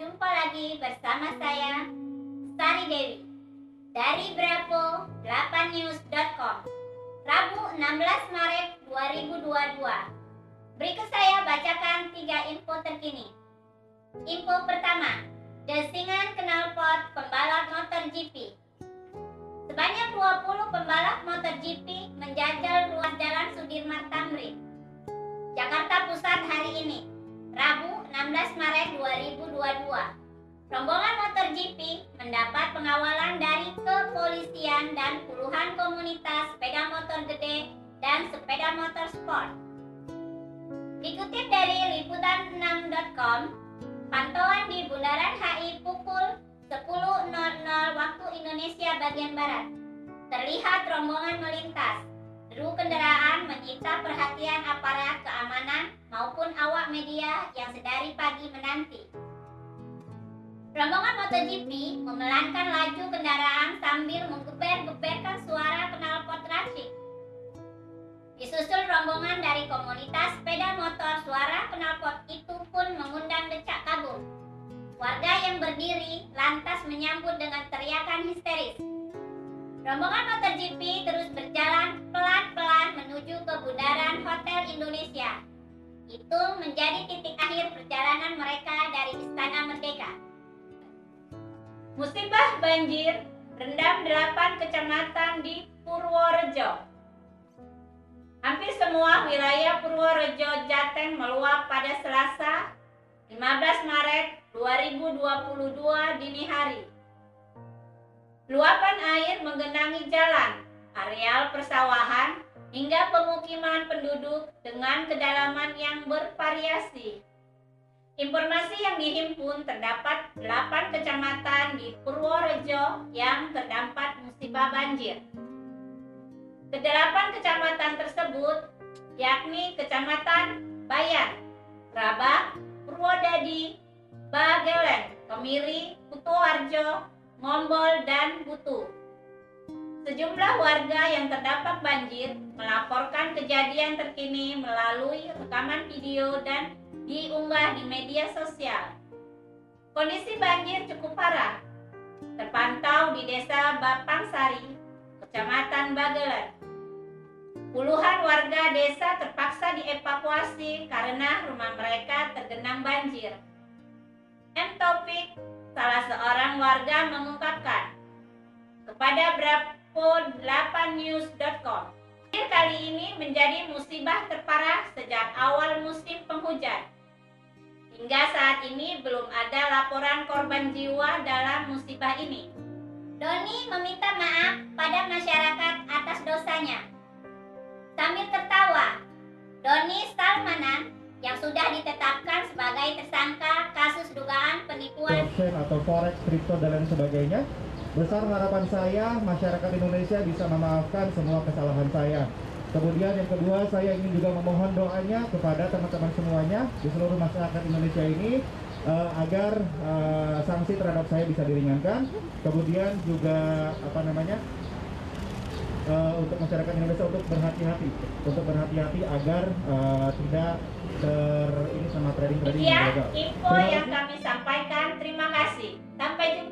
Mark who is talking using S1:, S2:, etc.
S1: Berjumpa lagi bersama saya, Sari Dewi, dari Bravo 8news.com, Rabu 16 Maret 2022. Berikut saya bacakan tiga info terkini. Info pertama, desingan knalpot pembalap MotoGP. Sebanyak 20 pembalap MotoGP menjajal ruas jalan Sudirman Tamrin, Jakarta Pusat hari ini, 16 Maret 2022. Rombongan MotoGP mendapat pengawalan dari kepolisian dan puluhan komunitas sepeda motor gede dan sepeda motor sport. Dikutip dari liputan6.com, pantauan di Bundaran HI pukul 10.00 waktu Indonesia bagian Barat. Terlihat rombongan melintas. Deru kendaraan menyita perhatian aparat keamanan maupun awak media yang sedari pagi menanti. Rombongan MotoGP memelankan laju kendaraan sambil menggeber-geberkan suara knalpot trafik. Disusul rombongan dari komunitas sepeda motor, suara knalpot itu pun mengundang decak kagum. Warga yang berdiri lantas menyambut dengan teriakan histeris. Rombongan MotoGP terus berjalan pelan-pelan menuju ke bundaran Hotel Indonesia. Itu menjadi titik akhir perjalanan mereka dari Istana Merdeka. Musibah banjir rendam 8 kecamatan di Purworejo. Hampir semua wilayah Purworejo, Jateng meluap pada Selasa 15 Maret 2022 dini hari. Luapan air menggenangi jalan, areal persawahan, hingga pemukiman penduduk dengan kedalaman yang bervariasi. Informasi yang dihimpun terdapat 8 kecamatan di Purworejo yang terdampak musibah banjir. Kedelapan kecamatan tersebut yakni Kecamatan Bayan, Rabak, Purwodadi, Bagelen, Kemiri, Kutoarjo, Ngombol, dan Butu. Sejumlah warga yang terdampak banjir melaporkan kejadian terkini melalui rekaman video dan diunggah di media sosial. Kondisi banjir cukup parah, terpantau di desa Bapangsari, kecamatan Bagelen. Puluhan warga desa terpaksa dievakuasi karena rumah mereka tergenang banjir. M. Taufik, salah seorang warga mengungkapkan kepada Bravo8news.com Banjir kali ini menjadi musibah terparah sejak awal musim penghujan. Hingga saat ini belum ada laporan korban jiwa dalam musibah ini. Doni meminta maaf pada masyarakat atas dosanya. Sambil tertawa, Doni Salmanan yang sudah ditetapkan sebagai tersangka kasus dugaan penipuan
S2: atau forex, kripto dan lain sebagainya. Besar harapan saya masyarakat Indonesia bisa memaafkan semua kesalahan saya. Kemudian yang kedua saya ingin juga memohon doanya kepada teman-teman semuanya di seluruh masyarakat Indonesia ini eh, agar eh, sanksi terhadap saya bisa diringankan. Kemudian juga apa namanya untuk masyarakat Indonesia untuk berhati-hati untuk berhati-hati agar uh, tidak ter ini sama trading trading
S1: ya,
S2: ilegal.
S1: info yang kami sampaikan. Terima kasih. Sampai jumpa.